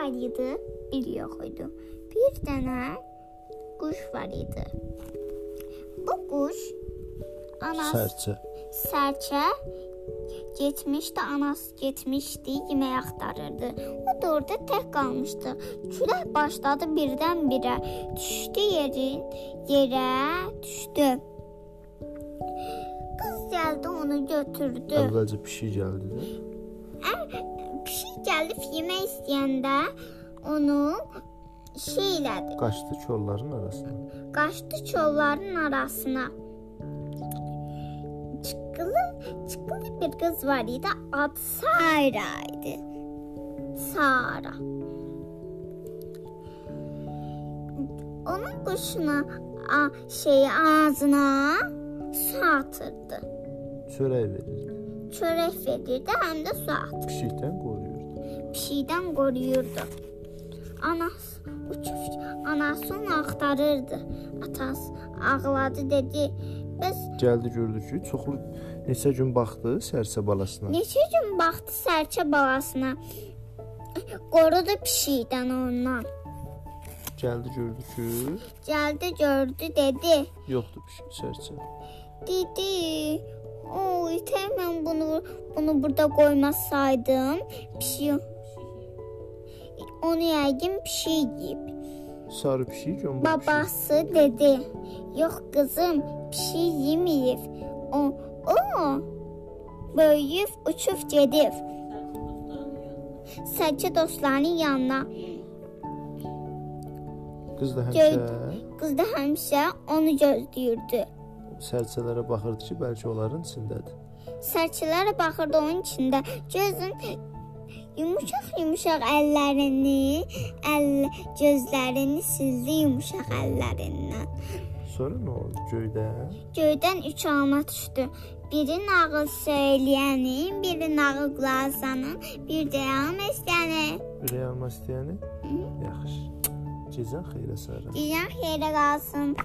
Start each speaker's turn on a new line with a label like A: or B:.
A: var idi, biri yox idi. Bir dənə quş var idi. Bu quş anası
B: Sərçə.
A: sərçə getmişdi, anası getmişdi, yemək axtarırdı. O da orada tək qalmışdı. Külək başladı birdən-birə. Düşdü yerin, yerə düşdü. Qız gəldi onu götürdü.
B: Əvvəlcə pişik gəldi də.
A: Gəlib yemək istəyəndə onu şey elədi.
B: Qaçdı kolların arasına.
A: Qaçdı çolların arasına. Çıqqılı, çıqqılı bir qız var idi. Adı Sara idi. Sara. Onun quşuna a, şey ağzına su atırdı.
B: Çörək verirdi.
A: Çörək verirdi, həm də su atırdı.
B: Pişikdən qoruyurdu.
A: Pişikdən qoruyurdu. Anası uçub anası onu axtarırdı. Atası ağladı dedi: "Bəs
B: Gəldi gördü ki, çoxlu neçə gün baxdı sərçə balasına.
A: neçə gün baxdı sərçə balasına. Qorudu pişikdən ondan.
B: Gəldi gördü ki,
A: Gəldi, gördü, dedi:
B: yoxdur pişik sərçə.
A: "Dedi, o itə mən bunu bunu burada qoymasaydım, pişik onu yəqin pişik yeyib."
B: Sarı pişik, pişik.
A: Babası dedi: "Yox qızım, pişik yeməyib. O o böyüyüb uçub gedib." Sərçə dostlarının yanına.
B: Qız da həmişə
A: Qız da həmişə onu gözləyirdi.
B: sərçələrə baxırdı ki, bəlkə onların içindədir.
A: Sərçələrə baxırdı onun içində. Gözün yumuşaq-yumuşaq əllərini, əl gözlərini sildi yumuşaq əllərindən.
B: Sonra nə oldu göydə?
A: Göydən üç alma düşdü. Biri nağıl söyləyənin, biri nağıl qulaq asanın, bir də yanım istəyəni.
B: Ürək alma istəyəni? Yaxşı. Gecən xeyrə sarı.
A: Gecən xeyrə qalsın.